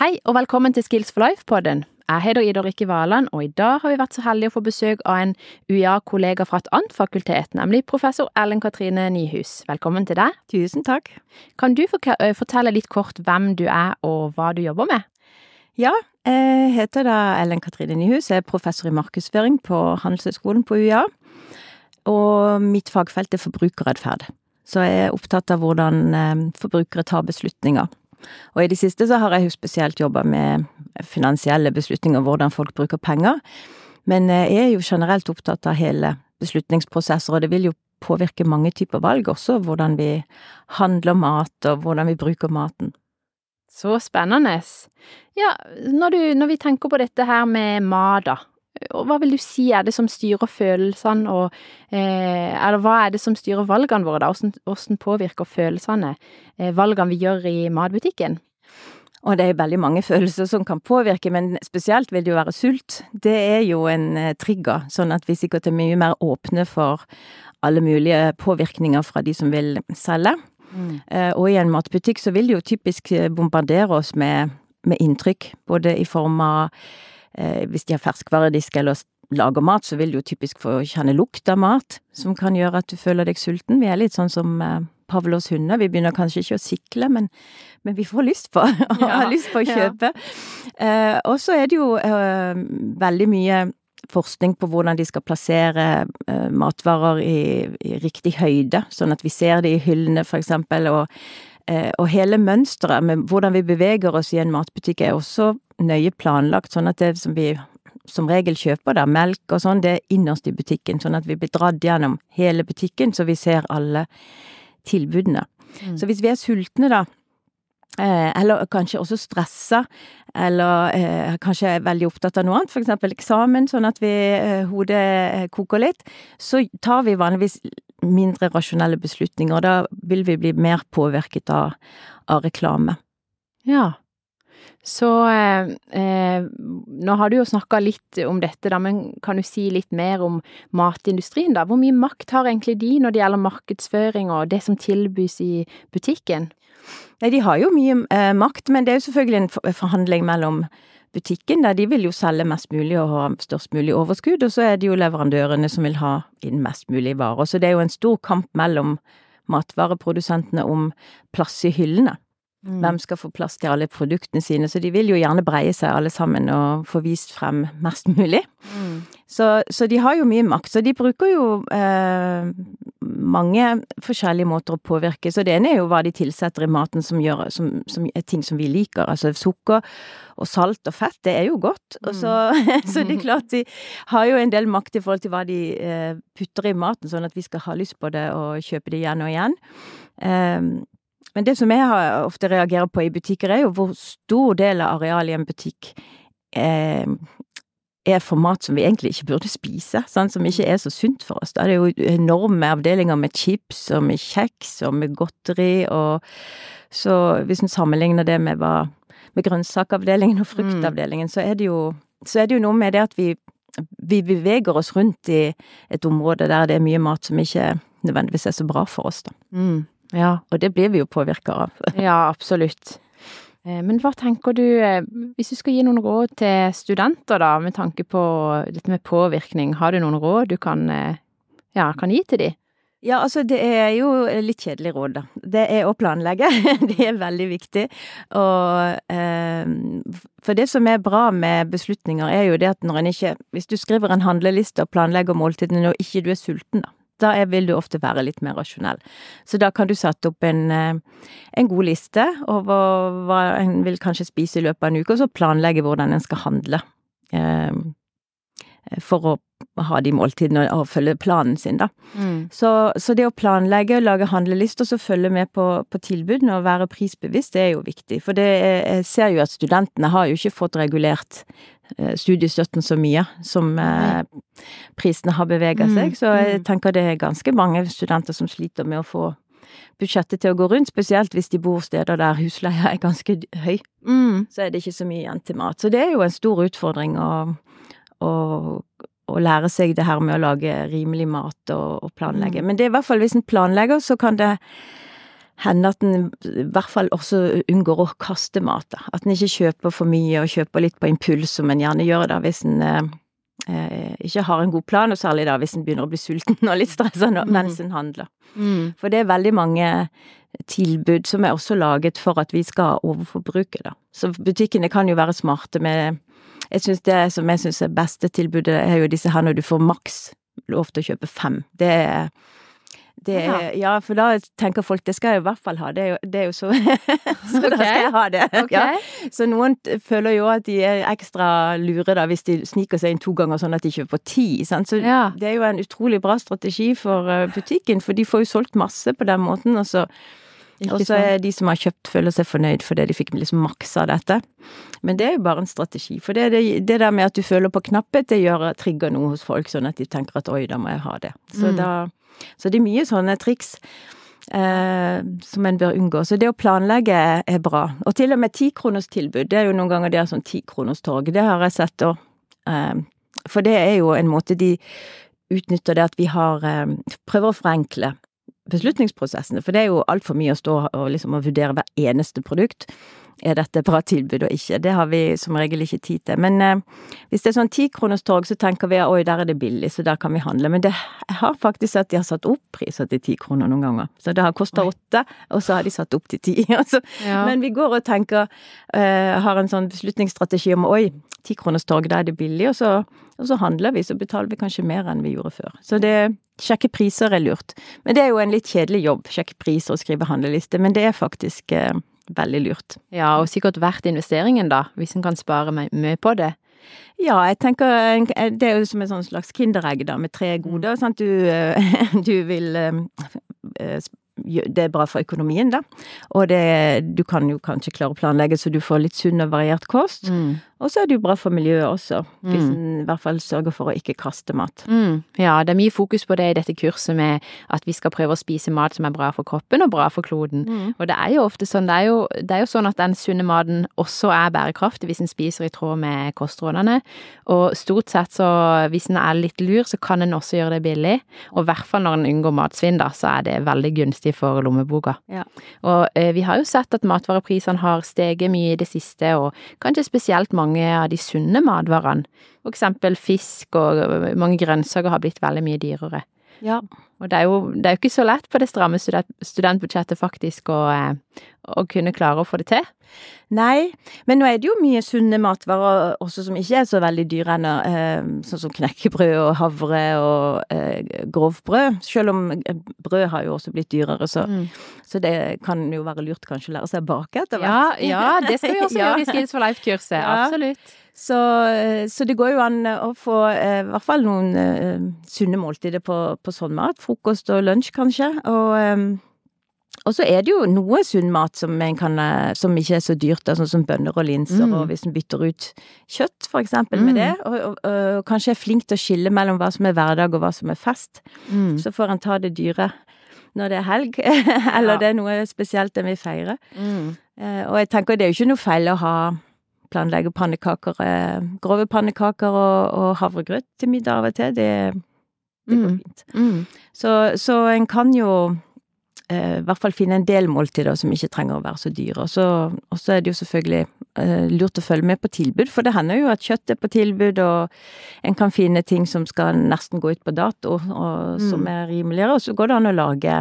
Hei og velkommen til Skills for life-podden. Jeg heter Ida Rikke Valand, og i dag har vi vært så heldige å få besøk av en UiA-kollega fra et annet fakultet, nemlig professor Ellen Katrine Nyhus. Velkommen til deg. Tusen takk. Kan du fortelle litt kort hvem du er og hva du jobber med? Ja, jeg heter da Ellen Katrine Nyhus, jeg er professor i markedsføring på Handelshøyskolen på UiA. Og mitt fagfelt er forbrukeratferd. Så jeg er opptatt av hvordan forbrukere tar beslutninger. Og i det siste så har jeg jo spesielt jobba med finansielle beslutninger, hvordan folk bruker penger. Men jeg er jo generelt opptatt av hele beslutningsprosesser, og det vil jo påvirke mange typer valg, også hvordan vi handler mat, og hvordan vi bruker maten. Så spennende. Ja, når, du, når vi tenker på dette her med mat, da. Hva vil du si er det som styrer følelsene, og eh, eller hva er det som styrer valgene våre, da? Hvordan, hvordan påvirker følelsene eh, valgene vi gjør i matbutikken? Og det er veldig mange følelser som kan påvirke, men spesielt vil det jo være sult. Det er jo en eh, trigger, sånn at vi sikkert er mye mer åpne for alle mulige påvirkninger fra de som vil selge. Mm. Eh, og i en matbutikk så vil de jo typisk bombardere oss med, med inntrykk, både i form av eh, Hvis de har ferskvaredisk eller lager mat, så vil du jo typisk få kjenne lukt av mat, som kan gjøre at du føler deg sulten. Vi er litt sånn som eh, Pavlos hunder. Vi begynner kanskje ikke å sikle, men, men vi får lyst på å ja, ha lyst på å kjøpe. Ja. Eh, og så er det jo eh, veldig mye forskning på hvordan de skal plassere eh, matvarer i, i, riktig høyde, sånn at vi ser det i hyllene, for eksempel. Og, eh, og hele mønsteret med hvordan vi beveger oss i en matbutikk er også nøye planlagt, sånn at det som vi som regel kjøper da, melk og sånn, det er innerst i butikken, sånn at vi blir dratt gjennom hele butikken, så vi ser alle tilbudene. Mm. Så hvis vi er sultne, da, eh, eller kanskje også stressa, eller eh, kanskje er veldig opptatt av noe annet, for eksempel eksamen, sånn at vi, eh, hodet eh, koker litt, så tar vi vanligvis mindre rasjonelle beslutninger, og da vil vi bli mer påvirket av, av reklame. Ja. Så eh, eh, nå har du jo snakka litt om dette, da, men kan du si litt mer om matindustrien, da? Hvor mye makt har egentlig de når det gjelder markedsføring og det som tilbys i butikken? Nei, de har jo mye eh, makt, men det er jo selvfølgelig en forhandling mellom butikken, der de vil jo selge mest mulig og ha størst mulig overskudd, og så er det jo leverandørene som vil ha inn mest mulig varer. Så det er jo en stor kamp mellom matvareprodusentene om plass i hyllene. Mm. Hvem skal få plass til alle produktene sine, så de vil jo gjerne breie seg alle sammen og få vist frem mest mulig. Mm. Så, så, de har jo mye makt, så de bruker jo eh, mange forskjellige måter å påvirke. Så det ene er jo hva de tilsetter i maten som, gjør, som, som er ting som vi liker. Altså sukker og salt og fett, det er jo godt. Og så, mm. så det er klart de har jo en del makt i forhold til hva de eh, putter i maten, sånn at vi skal ha lyst på det og kjøpe det igjen og igjen. Um, men det som jeg ofte reagerer på i butikker, er jo hvor stor del av arealet i en butikk eh, er for mat som vi egentlig ikke burde spise, sånn, som ikke er så sunt for oss. Da er det jo enorme avdelinger med chips og med kjeks og med godteri og Så hvis en sammenligner det med hva med grønnsakavdelingen og mm. fruktavdelingen, mm. så er det jo så er det jo noe med det at vi vi beveger oss rundt i et område der det er mye mat som ikke nødvendigvis er så bra for oss, da. Mm. Ja. Og det blir vi jo påvirka av. ja, absolutt. Eh, men hva tenker du, eh, hvis du skal gi noen råd til studenter da, med tanke på dette med påvirkning, har du noen råd du kan, eh, ja, kan gi til de? Ja, altså det er jo litt kjedelig råd, da. Det er å planlegge. det er veldig viktig. Og eh, For det som er bra med beslutninger, er jo det at når en ikke Hvis du skriver en handleliste og planlegger måltidene og ikke du er sulten, da da vil du ofte være litt mer rasjonell. Så da kan du sette opp en, eh, en god liste over hva en vil kanskje spise i løpet av en uke, og så planlegge hvordan en skal handle. Eh, for å ha de måltidene og følge planen sin, da. Mm. Så, så, det å planlegge, lage handlelister, så følge med på, på tilbudene og være prisbevisst, det er jo viktig. For det, jeg ser jo at studentene har jo ikke fått regulert Eh, studiestøtten så mye som eh, prisene har bevega mm, seg. Så jeg mm. tenker det er ganske mange studenter som sliter med å få budsjettet til å gå rundt, spesielt hvis de bor steder der husleia er ganske høy. Mm. Så er det ikke så mye igjen til mat. Så det er jo en stor utfordring å, å, å lære seg det her med å lage rimelig mat og, og planlegge. Mm. Men det er i hvert fall hvis en planlegger, så kan det hende at en i hvert fall også unngår å kaste mat. da. At en ikke kjøper for mye, og kjøper litt på impuls, som en gjerne gjør da hvis en eh, eh, ikke har en god plan, og særlig da hvis en begynner å bli sulten og litt stressa mens en handler. Mm. For det er veldig mange tilbud som er også laget for at vi skal overforbruke, da. Så butikkene kan jo være smarte med Jeg syns det som jeg syns er beste tilbudet, er jo disse her når du får maks lov til å kjøpe fem. Det er det er, ja, for da tenker folk det skal jeg i hvert fall ha, det er jo, det er jo så Så da skal jeg ha det. Okay. Ja. Så noen føler jo at de er ekstra lure da, hvis de sniker seg inn to ganger sånn at de kjøper ti. Sant? Så Ja. det er jo en utrolig bra strategi for eh, butikken, for de får jo solgt masse på den måten. Og så Ikke og så er de som har kjøpt, føler seg fornøyd fordi de fikk liksom maks av dette. Men det er jo bare en strategi. For det, det, det der med at du føler på knapphet, det gjør trigger noe hos folk, sånn at de tenker at oi, da må jeg ha det. Så, Mm. da, så det er mye sånne triks. Eh, som en bør unngå. Så det å planlegge er bra. Og til og med tikronerstilbud, det er jo noen ganger det er sånn tikronerstorg. Det har jeg sett òg. eh, For det er jo en måte de utnytter det at vi har eh, Prøver å forenkle beslutningsprosessene, for det er jo altfor mye å stå og liksom og vurdere hver eneste produkt. Er dette et bra tilbud og ikke? Det har vi som regel ikke tid til. Men eh, hvis det er sånn tikronerstorg, så tenker vi at oi, der er det billig, så der kan vi handle. Men det, har faktisk sett de har satt opp priser til ti kroner noen ganger. Så det har kosta åtte, og så har de satt opp til ti. Altså, Ja. Men vi går og tenker, eh, har en sånn beslutningsstrategi om oi, tikronerstorg, da er det billig, og så, og så handler vi, så betaler vi kanskje mer enn vi gjorde før. Så det Sjekke priser er lurt. Men det er jo en litt kjedelig jobb, sjekke priser og skrive handleliste, men det er faktisk eh, veldig lurt. ja, og sikkert verdt investeringen, da, hvis en kan spare mye på det. Ja, jeg tenker det er jo som et sånn slags kinderegg da, med tre goder. Sant? Du, eh, du vil eh, eh, Det er bra for økonomien, da. Og det, du kan jo kanskje klare å planlegge så du får litt sunn og variert kost. Mm. Og så er det jo bra for miljøet også, hvis Mm. en i hvert fall sørger for å ikke kaste mat. Mm. Ja, det er mye fokus på det i dette kurset med at vi skal prøve å spise mat som er bra for kroppen og bra for kloden. Mm. Og det er jo ofte sånn, det er jo, det er jo sånn at den sunne maten også er bærekraftig hvis en spiser i tråd med kostrådene. Og stort sett så, hvis en er litt lur, så kan en også gjøre det billig. Og i hvert fall når en unngår matsvinn, da, så er det veldig gunstig for lommeboka. Ja. Og eh, vi har jo sett at matvareprisene har steget mye i det siste, og kanskje spesielt mange av de sunne matvarene. For eksempel fisk og mange grønnsaker har blitt veldig mye dyrere. Ja. Og det er jo, det er jo ikke så lett på det stramme studentbudsjettet faktisk å, eh, å kunne klare å få det til. Nei, men nå er det jo mye sunne matvarer også som ikke er så veldig dyre ennå. Eh, sånn som knekkebrød og havre og eh, grovbrød. Selv om brød har jo også blitt dyrere, så, Mm. så det kan jo være lurt kanskje å lære seg å bake etter Ja, hvert. ja, det skal vi også Ja. gjøre i Skills for life-kurset. Ja. Absolutt. Så, eh, så det går jo an å få eh, i hvert fall noen eh, sunne måltider på, på sånn mat. Frokost og lunsj, kanskje. Og, eh, og så er det jo noe sunn mat som, kan, eh, som ikke er så dyrt, da, sånn som bønner og linser, Mm. og hvis en bytter ut kjøtt, for eksempel, med Mm. det, og, og, og kanskje er flink til å skille mellom hva som er hverdag og hva som er fest, Mm. så får en ta det dyre når det er helg, eller Ja. det er noe spesielt en vil feire. Mm. Eh, Og jeg tenker det er jo ikke noe feil å ha planlegge pannekaker, eh, grove pannekaker og, og havregrøt til middag av og til. Det, det går Mm. fint. Mm. Så, så en kan jo eh, i hvert fall finne en del måltider som ikke trenger å være så dyre. Og så, er det jo selvfølgelig eh, lurt å følge med på tilbud, for det hender jo at kjøtt er på tilbud, og en kan finne ting som skal nesten gå ut på dato, og som Mm. er rimeligere, og så går det an å lage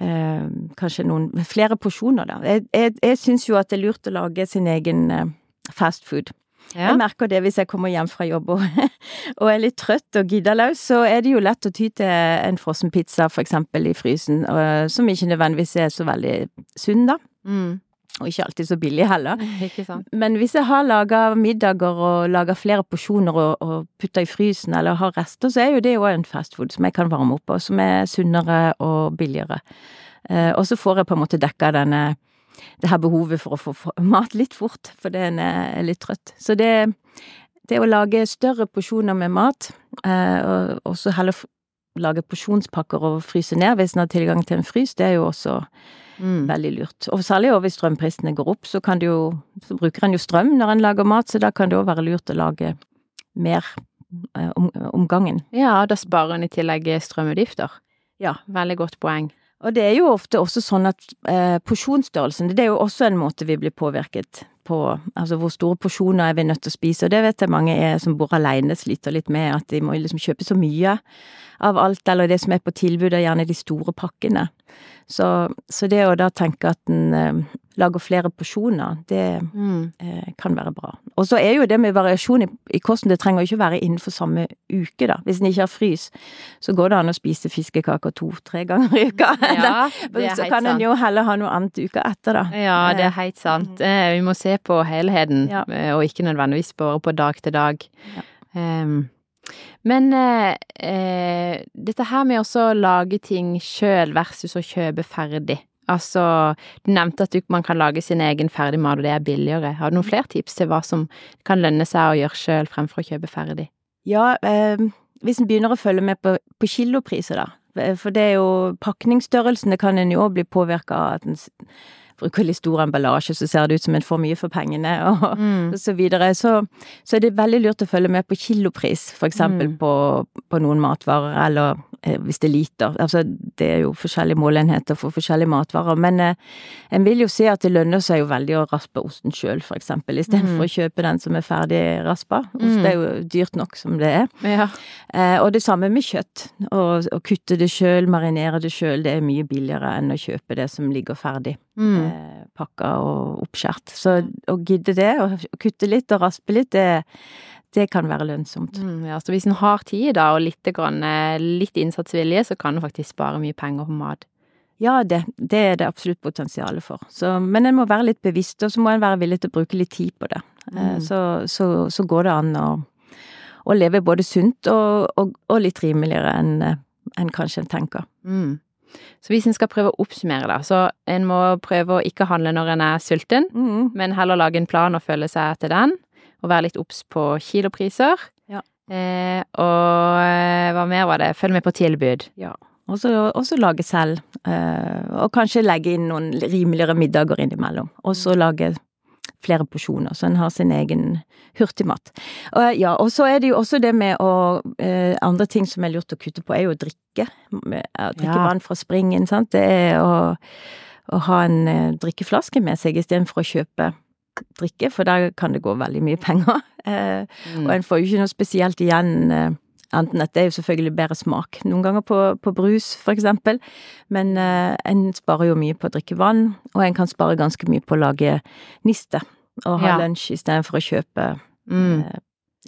kanskje noen flere porsjoner, da. Jeg, jeg, jeg syns jo at det er lurt å lage sin egen eh, fast food. Ja. Jeg merker det hvis jeg kommer hjem fra jobb og, og er litt trøtt og gidder løs, så er det jo lett å ty til en frossen pizza, for eksempel, i frysen, og, som ikke nødvendigvis er så veldig sunn, da. Mm. Og ikke alltid så billig heller. Men hvis jeg har laga middager og laga flere porsjoner og, og putta i frysen, eller har rester, så er jo det jo en fastfood som jeg kan varme opp, og som er sunnere og billigere. Eh, og så får jeg på en måte dekka denne det her behovet for å få mat litt fort, fordi en er litt trøtt. Så det, det å lage større porsjoner med mat, eh, og, også heller lage porsjonspakker og fryse ned hvis en har tilgang til en frys, det er jo også Mm. veldig lurt. Og særlig også hvis strømprisene går opp, så kan du jo Så bruker en jo strøm når en lager mat, så da kan det òg være lurt å lage mer eh, om, om gangen. Ja, da sparer en i tillegg strømutgifter. Ja. Veldig godt poeng. Og det er jo ofte også sånn at eh, porsjonsstørrelsen, det er jo også en måte vi blir påvirket på. Altså hvor store porsjoner er vi nødt til å spise, og det vet jeg mange er, som bor alene sliter litt med, at de må liksom kjøpe så mye av alt, eller det som er på tilbud, er gjerne de store pakkene. Så, så det å da tenke at en eh, lager flere porsjoner, det Mm. eh, kan være bra. Og så er jo det med variasjon i, i kosten, det trenger jo ikke være innenfor samme uke, da. Hvis en ikke har frys, så går det an å spise fiskekaker to-tre ganger i uka. Ja, det er så kan en jo heller ha noe annet uka etter, da. Ja, det er helt sant. Eh, Vi må se på helheten, Ja. eh, og ikke nødvendigvis bare på dag til dag. Ja. Um, men eh, eh, dette her med å lage ting sjøl versus å kjøpe ferdig. Altså, du nevnte at du, man kan lage sin egen ferdigmat, og det er billigere. Har du noen flere tips til hva som kan lønne seg å gjøre sjøl fremfor å kjøpe ferdig? Ja, eh, hvis en begynner å følge med på, på kilopriser, da. Eh, For det er jo pakningsstørrelsen, det kan en jo òg bli påvirka av at en bruker litt stor emballasje, så ser det ut som en får mye for pengene, og, Mm. og så videre. Så, så er det veldig lurt å følge med på kilopris, for eksempel Mm. på, på noen matvarer, eller eh, hvis det er liter. Altså, det er jo forskjellige målenheter for forskjellige matvarer, men eh, en vil jo se at det lønner seg jo veldig å raspe osten sjøl, for eksempel, istedenfor Mm. å kjøpe den som er ferdig raspa. Ost Mm. er jo dyrt nok som det er. Ja. Eh, og det samme med kjøtt. Å å kutte det sjøl, marinere det sjøl, det er mye billigere enn å kjøpe det som ligger ferdig Mm. Eh, pakka og oppskjært. Så å gidde det, og kutte litt og raspe litt, det, det kan være lønnsomt. Mm, ja, så hvis en har tid da, og litt, grann, eh, litt innsatsvilje, så kan en faktisk spare mye penger på mat. Ja, det, det er det absolutt potensialet for. Så, men en må være litt bevisst, og så må en være villig til å bruke litt tid på det. Eh, Mm. så, så, så går det an å, å leve både sunt og, og, og litt rimeligere enn en kanskje en tenker. Mm. Så hvis en skal prøve å oppsummere, da, så en må prøve å ikke handle når en er sulten, Mm. men heller lage en plan og følge seg etter den, og være litt obs på kilopriser. Ja. Eh, og eh, hva mer var det? Følg med på tilbud. Ja. og så lage selv, eh, og kanskje legge inn noen rimeligere middager innimellom. Og så lage flere porsjoner, så en har sin egen hurtigmat. Og, ja, og så er det jo også det med å eh, Andre ting som er lurt å kutte på, er jo å drikke. Å drikke Ja. vann fra springen, sant. Det er å, å ha en eh, drikkeflaske med seg istedenfor å kjøpe drikke, for der kan det gå veldig mye penger. Eh, Mm. og en får jo ikke noe spesielt igjen, annet enn at det er jo selvfølgelig bedre smak noen ganger på, på brus, for eksempel. Men eh, en sparer jo mye på å drikke vann, og en kan spare ganske mye på å lage niste. Og ha Ja. lunsj istedenfor å kjøpe Mm. eh,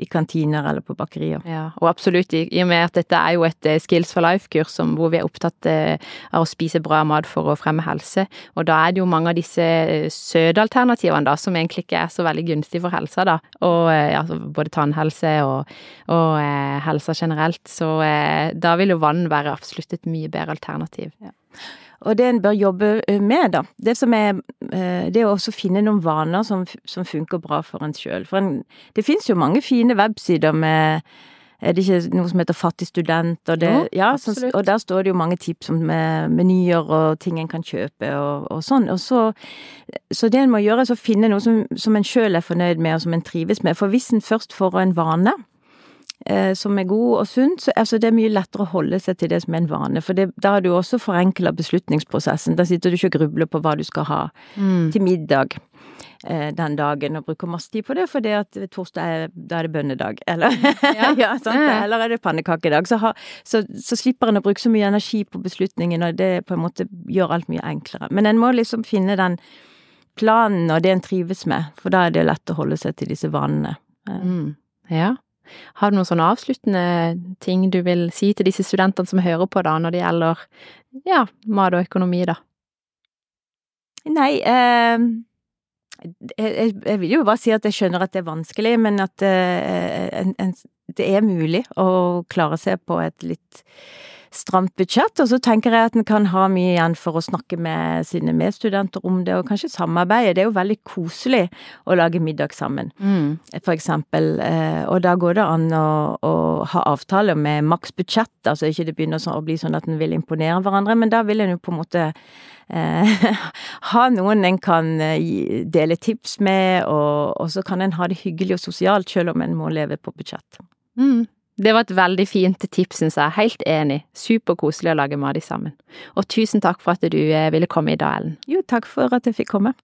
i kantiner eller på bakerier. Ja, og absolutt, i, og med at dette er jo et eh, Skills for life-kurs hvor vi er opptatt eh, av å spise bra mat for å fremme helse, og da er det jo mange av disse sødealternativene søte alternativene da, som egentlig ikke er så veldig gunstige for helsa da, og eh, altså, både tannhelse og, og eh, helsa generelt, så eh, da vil jo vann være absolutt et mye bedre alternativ. Og det en bør jobbe eh, med, da, det som er eh, Det å også finne noen vaner som, som funker bra for en sjøl. For en, det fins jo mange fine websider med er det ikke noe som heter Fattig student? Og, det, Jo, ja, så, og der står det jo mange tips med menyer og ting en kan kjøpe og, og sånn. Og så, så det en må gjøre, er å finne noe som, som en sjøl er fornøyd med og som en trives med. For hvis en først får en vane eh, som er god og sunn, så altså, det er mye lettere å holde seg til det som er en vane. For det, da har du også forenkla beslutningsprosessen. Da sitter du ikke og grubler på hva du skal ha Mm. til middag eh, den dagen, og bruker masse tid på det, fordi at torsdag er, da er det bønnedag, eller Ja. ja, sant? Ja. eller er det pannekakedag. Så, ha, så, så slipper en å bruke så mye energi på beslutningen, og det på en måte gjør alt mye enklere. Men en må liksom finne den planen og det en trives med, for da er det lett å holde seg til disse vanene. Eh, Mm. Ja. Har du noen sånne avsluttende ting du vil si til disse studentene som hører på da, når det gjelder ja, mat og økonomi, da? Nei, eh, jeg, jeg- vil jo bare si at jeg skjønner at det er vanskelig, men at eh, en, en, det er mulig å klare seg på et litt stramt budsjett. Og så tenker jeg at en kan ha mye igjen for å snakke med sine medstudenter om det, og kanskje samarbeide. Det er jo veldig koselig å lage middag sammen Mm. for eksempel, eh, og da går det an å, å ha avtaler med maks budsjett, altså ikke det begynner å bli sånn at en vil imponere hverandre, men da vil en jo på en måte eh, ha noen en kan eh, dele tips med, og, og så kan en ha det hyggelig og sosialt, selv om en må leve på budsjett. Mm. Det var et veldig fint tips, syns jeg. Helt enig. Superkoselig å lage mat sammen. Og tusen takk for at du eh, ville komme i dag, Ellen. Jo, takk for at jeg fikk komme.